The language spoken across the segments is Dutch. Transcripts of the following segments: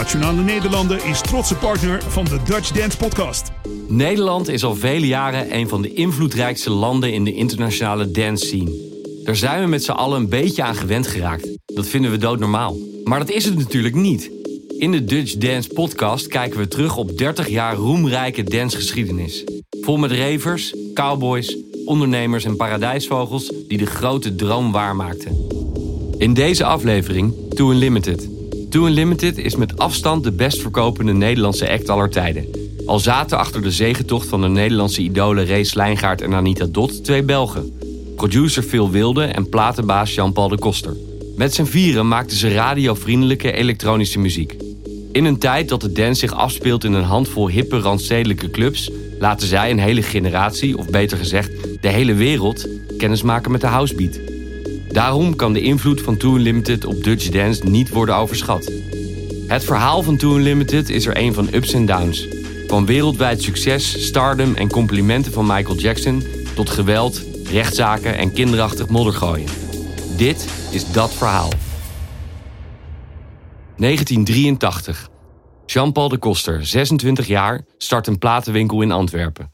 Nationale Nederlanden is trotse partner van de Dutch Dance Podcast. Nederland is al vele jaren een van de invloedrijkste landen in de internationale dance scene. Daar zijn we met z'n allen een beetje aan gewend geraakt. Dat vinden we doodnormaal. Maar dat is het natuurlijk niet. In de Dutch Dance Podcast kijken we terug op 30 jaar roemrijke dancegeschiedenis. Vol met ravers, cowboys, ondernemers en paradijsvogels die de grote droom waarmaakten. In deze aflevering Too Unlimited. Too Unlimited is met afstand de best verkopende Nederlandse act aller tijden. Al zaten achter de zegentocht van de Nederlandse idolen Ray Slijngaard en Anita Dot twee Belgen. Producer Phil Wilde en platenbaas Jean-Paul de Koster. Met z'n vieren maakten ze radiovriendelijke elektronische muziek. In een tijd dat de dance zich afspeelt in een handvol hippe randstedelijke clubs... laten zij een hele generatie, of beter gezegd de hele wereld... kennismaken met de housebeat. Daarom kan de invloed van Too Unlimited op Dutch Dance niet worden overschat. Het verhaal van Too Unlimited is er een van ups en downs. Van wereldwijd succes, stardom en complimenten van Michael Jackson... tot geweld, rechtszaken en kinderachtig moddergooien. Dit is dat verhaal. 1983. Jean-Paul de Koster, 26 jaar, start een platenwinkel in Antwerpen.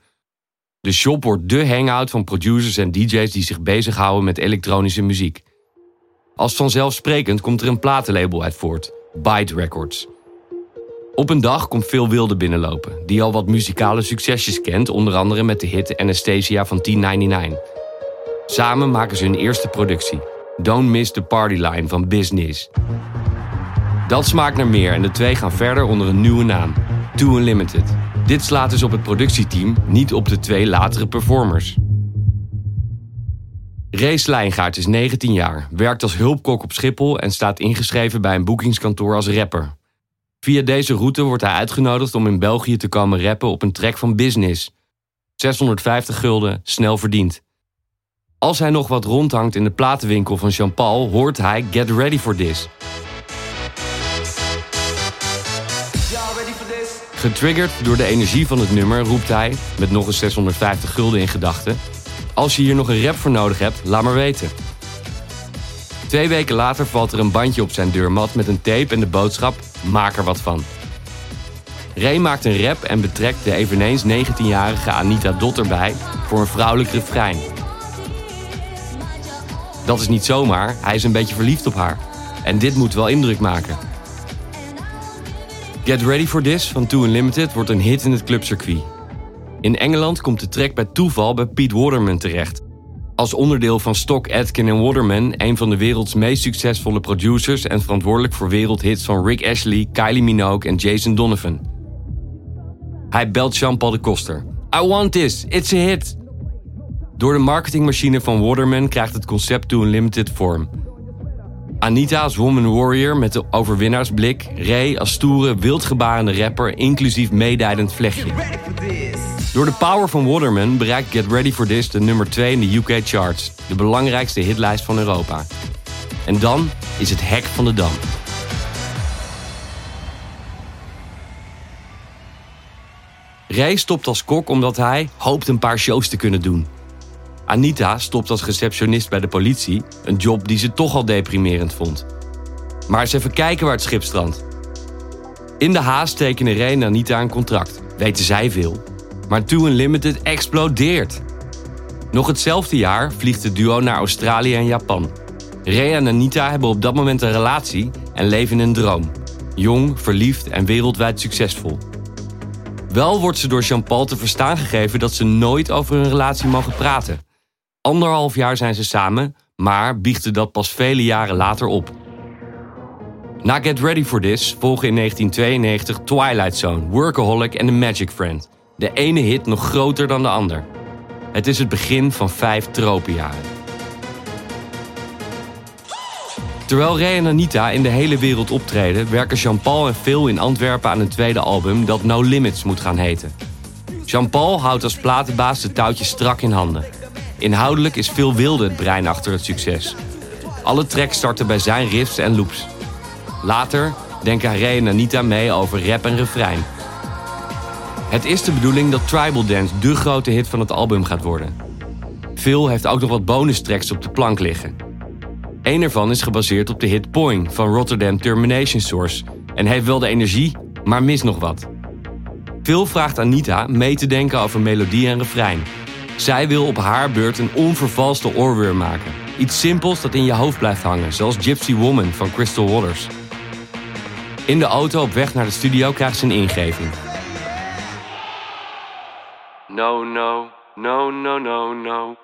De shop wordt dé hangout van producers en DJ's die zich bezighouden met elektronische muziek. Als vanzelfsprekend komt er een platenlabel uit voort, Byte Records. Op een dag komt Phil Wilde binnenlopen, die al wat muzikale succesjes kent, onder andere met de hit Anastasia van 1099. Samen maken ze hun eerste productie, Don't Miss the Party Line van Business. Dat smaakt naar meer en de twee gaan verder onder een nieuwe naam, Too Unlimited. Dit slaat dus op het productieteam, niet op de twee latere performers. Ray Slijngaard is 19 jaar, werkt als hulpkok op Schiphol en staat ingeschreven bij een boekingskantoor als rapper. Via deze route wordt hij uitgenodigd om in België te komen rappen op een track van Business. 650 gulden, snel verdiend. Als hij nog wat rondhangt in de platenwinkel van Jean-Paul, hoort hij Get Ready for This. Getriggerd door de energie van het nummer roept hij, met nog eens 650 gulden in gedachten: Als je hier nog een rap voor nodig hebt, laat maar weten. Twee weken later valt er een bandje op zijn deurmat met een tape en de boodschap: Maak er wat van. Ray maakt een rap en betrekt de eveneens 19-jarige Anita Dot erbij voor een vrouwelijk refrein. Dat is niet zomaar, hij is een beetje verliefd op haar. En dit moet wel indruk maken. Get Ready for This van Too Unlimited wordt een hit in het clubcircuit. In Engeland komt de track bij toeval bij Pete Waterman terecht. Als onderdeel van Stock, Aitken en Waterman, een van de werelds meest succesvolle producers en verantwoordelijk voor wereldhits van Rick Ashley, Kylie Minogue en Jason Donovan. Hij belt Jean-Paul de Koster. I want this, it's a hit! Door de marketingmachine van Waterman krijgt het concept Too Unlimited vorm. Anita als woman warrior met de overwinnaarsblik. Ray als stoere, wildgebarende rapper, inclusief meedijdend vlechtje. Door de power van Waterman bereikt Get Ready for This de nummer 2 in de UK charts. De belangrijkste hitlijst van Europa. En dan is het hek van de dam. Ray stopt als kok omdat hij hoopt een paar shows te kunnen doen. Anita stopt als receptionist bij de politie, een job die ze toch al deprimerend vond. Maar eens even kijken waar het schip strandt. In de haast tekenen Ray en Anita een contract, weten zij veel. Maar Too Unlimited explodeert. Nog hetzelfde jaar vliegt het duo naar Australië en Japan. Ray en Anita hebben op dat moment een relatie en leven een droom. Jong, verliefd en wereldwijd succesvol. Wel wordt ze door Jean-Paul te verstaan gegeven dat ze nooit over hun relatie mogen praten. Anderhalf jaar zijn ze samen, maar biechten dat pas vele jaren later op. Na Get Ready for This volgen in 1992 Twilight Zone, Workaholic en The Magic Friend. De ene hit nog groter dan de ander. Het is het begin van vijf tropenjaren. Terwijl Ray en Anita in de hele wereld optreden, werken Jean-Paul en Phil in Antwerpen aan een tweede album dat No Limits moet gaan heten. Jean-Paul houdt als platenbaas de touwtjes strak in handen. Inhoudelijk is Phil Wilde het brein achter het succes. Alle tracks starten bij zijn riffs en loops. Later denken Ray en Anita mee over rap en refrein. Het is de bedoeling dat Tribal Dance de grote hit van het album gaat worden. Phil heeft ook nog wat bonus tracks op de plank liggen. Een ervan is gebaseerd op de hit Poing van Rotterdam Termination Source, en heeft wel de energie, maar mist nog wat. Phil vraagt Anita mee te denken over melodie en refrein. Zij wil op haar beurt een onvervalste oorworm maken. Iets simpels dat in je hoofd blijft hangen, zoals Gypsy Woman van Crystal Waters. In de auto op weg naar de studio krijgt ze een ingeving. No, no, no, no, no, no.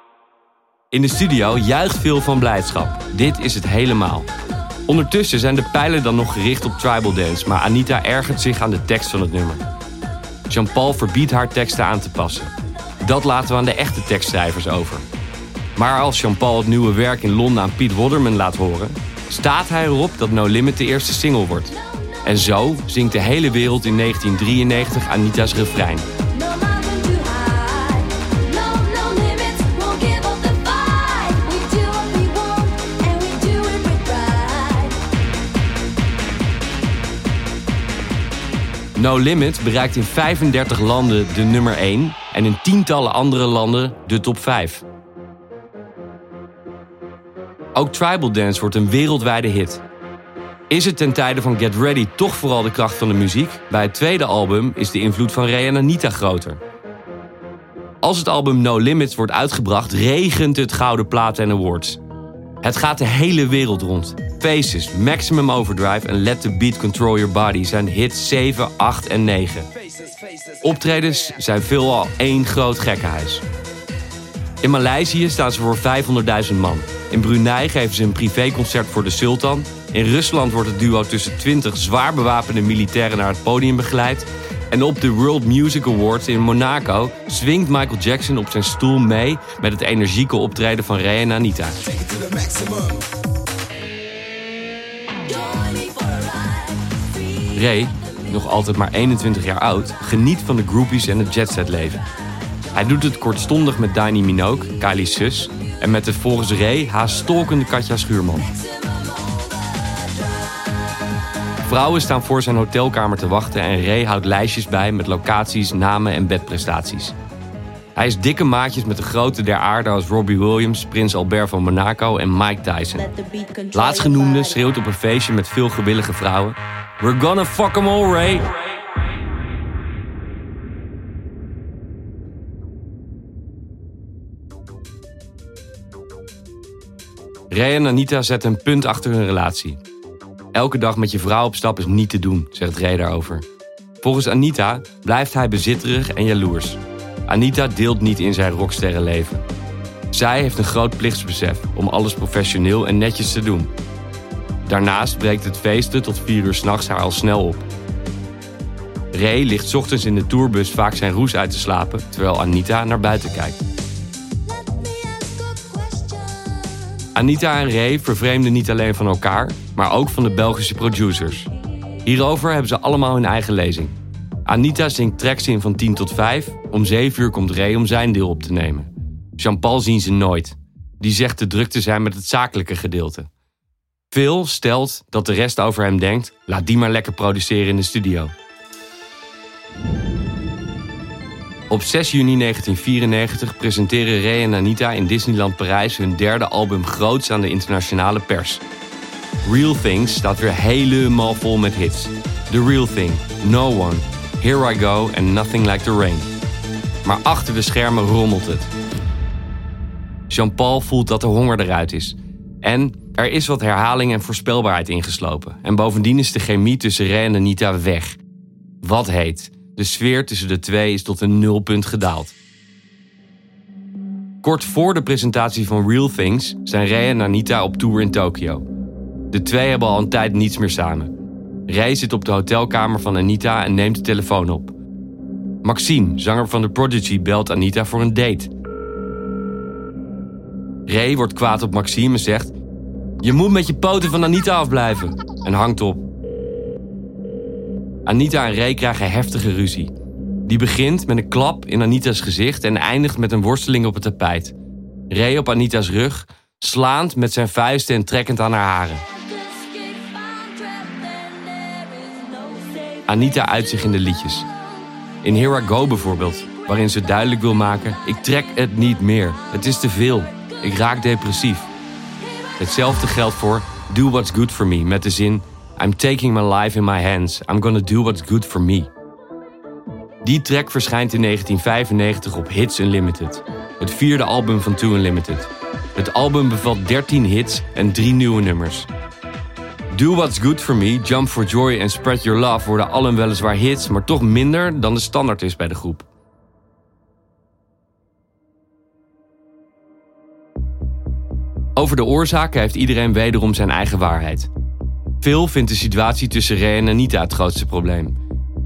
In de studio juicht veel van blijdschap. Dit is het helemaal. Ondertussen zijn de pijlen dan nog gericht op tribal dance, maar Anita ergert zich aan de tekst van het nummer. Jean-Paul verbiedt haar teksten aan te passen. Dat laten we aan de echte tekstschrijvers over. Maar als Jean-Paul het nieuwe werk in Londen aan Piet Waterman laat horen, staat hij erop dat No Limit de eerste single wordt. En zo zingt de hele wereld in 1993 Anita's refrein. No Limit bereikt in 35 landen de nummer 1 en in tientallen andere landen de top 5. Ook Tribal Dance wordt een wereldwijde hit. Is het ten tijde van Get Ready toch vooral de kracht van de muziek? Bij het tweede album is de invloed van Ray en Anita groter. Als het album No Limits wordt uitgebracht, regent het gouden platen en awards. Het gaat de hele wereld rond. Faces, Maximum Overdrive en Let the Beat Control Your Body zijn hits 7, 8 en 9. Optredens zijn veelal één groot gekkenhuis. In Maleisië staan ze voor 500.000 man. In Brunei geven ze een privéconcert voor de sultan. In Rusland wordt het duo tussen 20 zwaar bewapende militairen naar het podium begeleid. En op de World Music Awards in Monaco swingt Michael Jackson op zijn stoel mee met het energieke optreden van Ray en Anita. Ray, nog altijd maar 21 jaar oud, geniet van de groupies en het jetset leven. Hij doet het kortstondig met Dani Minogue, Kylie's zus, en met de volgens Ray haast stolkende Katja Schuurman. Vrouwen staan voor zijn hotelkamer te wachten en Ray houdt lijstjes bij met locaties, namen en bedprestaties. Hij is dikke maatjes met de grote der aarde als Robbie Williams, Prins Albert van Monaco en Mike Tyson. Laatstgenoemde schreeuwt op een feestje met veel gewillige vrouwen: We're gonna fuck 'em all, Ray! Ray en Anita zetten een punt achter hun relatie. Elke dag met je vrouw op stap is niet te doen, zegt Ray daarover. Volgens Anita blijft hij bezitterig en jaloers. Anita deelt niet in zijn rocksterrenleven. Zij heeft een groot plichtsbesef om alles professioneel en netjes te doen. Daarnaast breekt het feesten tot vier uur s'nachts haar al snel op. Ray ligt ochtends in de tourbus vaak zijn roes uit te slapen terwijl Anita naar buiten kijkt. Anita en Ray vervreemden niet alleen van elkaar, maar ook van de Belgische producers. Hierover hebben ze allemaal hun eigen lezing. Anita zingt tracks in van 10 tot 5. Om 7 uur komt Ray om zijn deel op te nemen. Jean-Paul zien ze nooit. Die zegt te druk te zijn met het zakelijke gedeelte. Phil stelt dat de rest over hem denkt: laat die maar lekker produceren in de studio. Op 6 juni 1994 presenteren Ray en Anita in Disneyland Parijs hun derde album groots aan de internationale pers. Real Things staat weer helemaal vol met hits. The Real Thing, No One, Here I Go en Nothing Like the Rain. Maar achter de schermen rommelt het. Jean-Paul voelt dat de honger eruit is. En er is wat herhaling en voorspelbaarheid ingeslopen. En bovendien is de chemie tussen Ray en Anita weg. Wat heet. De sfeer tussen de twee is tot een nulpunt gedaald. Kort voor de presentatie van Real Things zijn Ray en Anita op tour in Tokio. De twee hebben al een tijd niets meer samen. Ray zit op de hotelkamer van Anita en neemt de telefoon op. Maxime, zanger van The Prodigy, belt Anita voor een date. Ray wordt kwaad op Maxime en zegt: Je moet met je poten van Anita afblijven. En hangt op. Anita en Ray krijgen heftige ruzie. Die begint met een klap in Anita's gezicht en eindigt met een worsteling op het tapijt. Ray op Anita's rug, slaand met zijn vuisten en trekkend aan haar haren. Anita uit zich in de liedjes. In Here I Go bijvoorbeeld, waarin ze duidelijk wil maken: ik trek het niet meer. Het is te veel. Ik raak depressief. Hetzelfde geldt voor Do What's Good For Me met de zin I'm taking my life in my hands. I'm gonna do what's good for me. Die track verschijnt in 1995 op Hits Unlimited, het vierde album van Two Unlimited. Het album bevat 13 hits en drie nieuwe nummers. Do What's Good For Me, Jump For Joy en Spread Your Love worden allen weliswaar hits, maar toch minder dan de standaard is bij de groep. Over de oorzaken heeft iedereen wederom zijn eigen waarheid. Phil vindt de situatie tussen Ray en Anita het grootste probleem.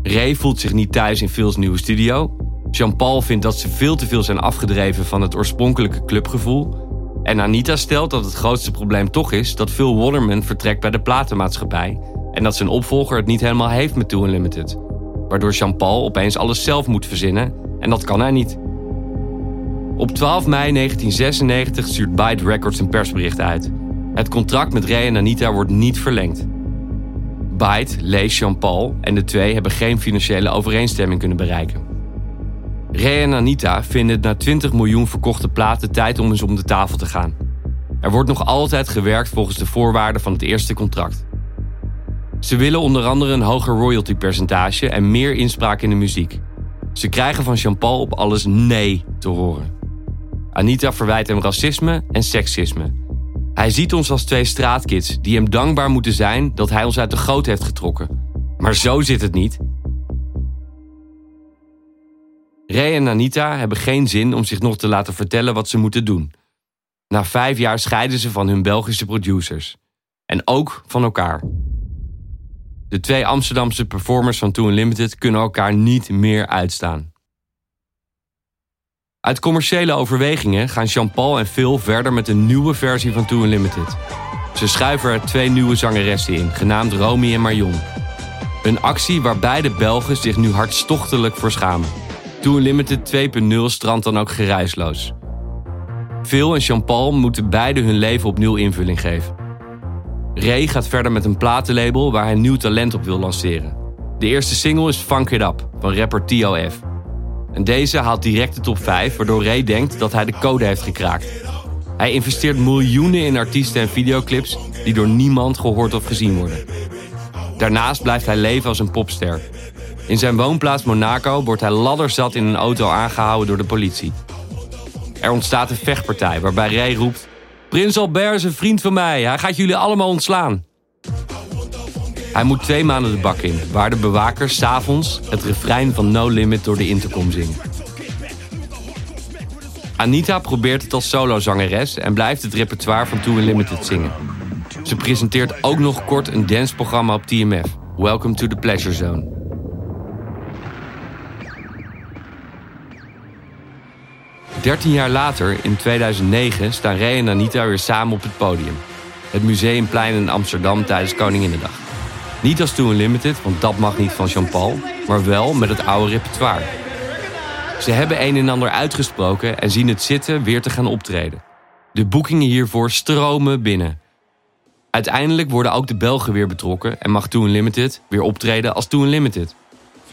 Ray voelt zich niet thuis in Phil's nieuwe studio. Jean-Paul vindt dat ze veel te veel zijn afgedreven van het oorspronkelijke clubgevoel. En Anita stelt dat het grootste probleem toch is dat Phil Waterman vertrekt bij de platenmaatschappij en dat zijn opvolger het niet helemaal heeft met Too Unlimited. Waardoor Jean-Paul opeens alles zelf moet verzinnen en dat kan hij niet. Op 12 mei 1996 stuurt Byte Records een persbericht uit. Het contract met Ray en Anita wordt niet verlengd. Byte, leest Jean-Paul en de twee hebben geen financiële overeenstemming kunnen bereiken. Ray en Anita vinden het na 20 miljoen verkochte platen tijd om eens om de tafel te gaan. Er wordt nog altijd gewerkt volgens de voorwaarden van het eerste contract. Ze willen onder andere een hoger royaltypercentage en meer inspraak in de muziek. Ze krijgen van Jean-Paul op alles nee te horen. Anita verwijt hem racisme en seksisme. Hij ziet ons als twee straatkids die hem dankbaar moeten zijn dat hij ons uit de goot heeft getrokken. Maar zo zit het niet. Ray en Anita hebben geen zin om zich nog te laten vertellen wat ze moeten doen. Na vijf jaar scheiden ze van hun Belgische producers. En ook van elkaar. De twee Amsterdamse performers van Too Unlimited kunnen elkaar niet meer uitstaan. Uit commerciële overwegingen gaan Jean-Paul en Phil verder met een nieuwe versie van Too Unlimited. Ze schuiven er twee nieuwe zangeressen in, genaamd Romy en Marion. Een actie waar beide Belgen zich nu hartstochtelijk voor schamen. Too Unlimited 2.0 strandt dan ook geruisloos. Phil en Jean-Paul moeten beide hun leven opnieuw invulling geven. Ray gaat verder met een platenlabel waar hij nieuw talent op wil lanceren. De eerste single is Funk It Up van rapper T.O.F. En deze haalt direct de top 5, waardoor Ray denkt dat hij de code heeft gekraakt. Hij investeert miljoenen in artiesten en videoclips die door niemand gehoord of gezien worden. Daarnaast blijft hij leven als een popster. In zijn woonplaats Monaco wordt hij ladderzat in een auto aangehouden door de politie. Er ontstaat een vechtpartij waarbij Ray roept... Prins Albert is een vriend van mij, hij gaat jullie allemaal ontslaan. Hij moet twee maanden de bak in, waar de bewakers s'avonds het refrein van No Limit door de intercom zingen. Anita probeert het als solozangeres en blijft het repertoire van Too Unlimited zingen. Ze presenteert ook nog kort een danceprogramma op TMF, Welcome to the Pleasure Zone. Dertien jaar later, in 2009, staan Ray en Anita weer samen op het podium. Het Museumplein in Amsterdam tijdens Koninginnedag. Niet als Too Unlimited, want dat mag niet van Jean-Paul, maar wel met het oude repertoire. Ze hebben een en ander uitgesproken en zien het zitten weer te gaan optreden. De boekingen hiervoor stromen binnen. Uiteindelijk worden ook de Belgen weer betrokken en mag Too Unlimited weer optreden als Too Unlimited.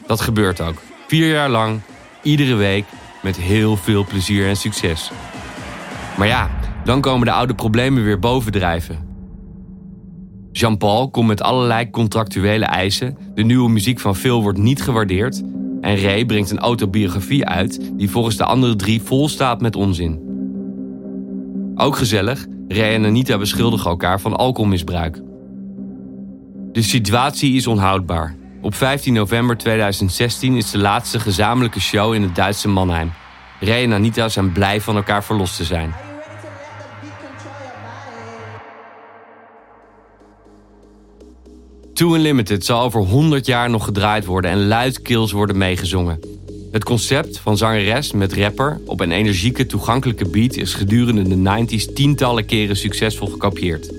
Dat gebeurt ook. Vier jaar lang, iedere week, met heel veel plezier en succes. Maar ja, dan komen de oude problemen weer bovendrijven. Jean-Paul komt met allerlei contractuele eisen. De nieuwe muziek van Phil wordt niet gewaardeerd. En Ray brengt een autobiografie uit die volgens de andere drie vol staat met onzin. Ook gezellig, Ray en Anita beschuldigen elkaar van alcoholmisbruik. De situatie is onhoudbaar. Op 15 november 2016 is de laatste gezamenlijke show in het Duitse Mannheim. Ray en Anita zijn blij van elkaar verlost te zijn. Too Unlimited zal over 100 jaar nog gedraaid worden en luidkeels worden meegezongen. Het concept van zangeres met rapper op een energieke, toegankelijke beat is gedurende de 90s tientallen keren succesvol gekopieerd.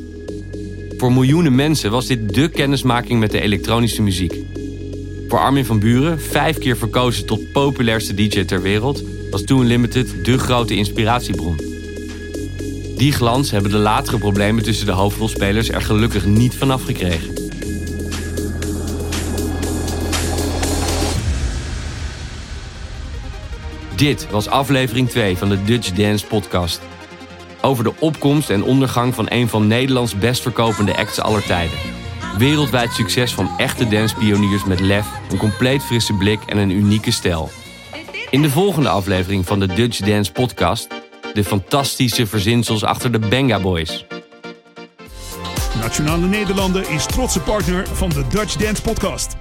Voor miljoenen mensen was dit dé kennismaking met de elektronische muziek. Voor Armin van Buren, vijf keer verkozen tot populairste DJ ter wereld, was Too Unlimited dé grote inspiratiebron. Die glans hebben de latere problemen tussen de hoofdrolspelers er gelukkig niet vanaf gekregen. Dit was aflevering 2 van de Dutch Dance Podcast. Over de opkomst en ondergang van een van Nederlands best verkopende acts aller tijden. Wereldwijd succes van echte danspioniers met lef, een compleet frisse blik en een unieke stijl. In de volgende aflevering van de Dutch Dance Podcast... de fantastische verzinsels achter de Benga Boys. Nationale Nederlanden is trotse partner van de Dutch Dance Podcast.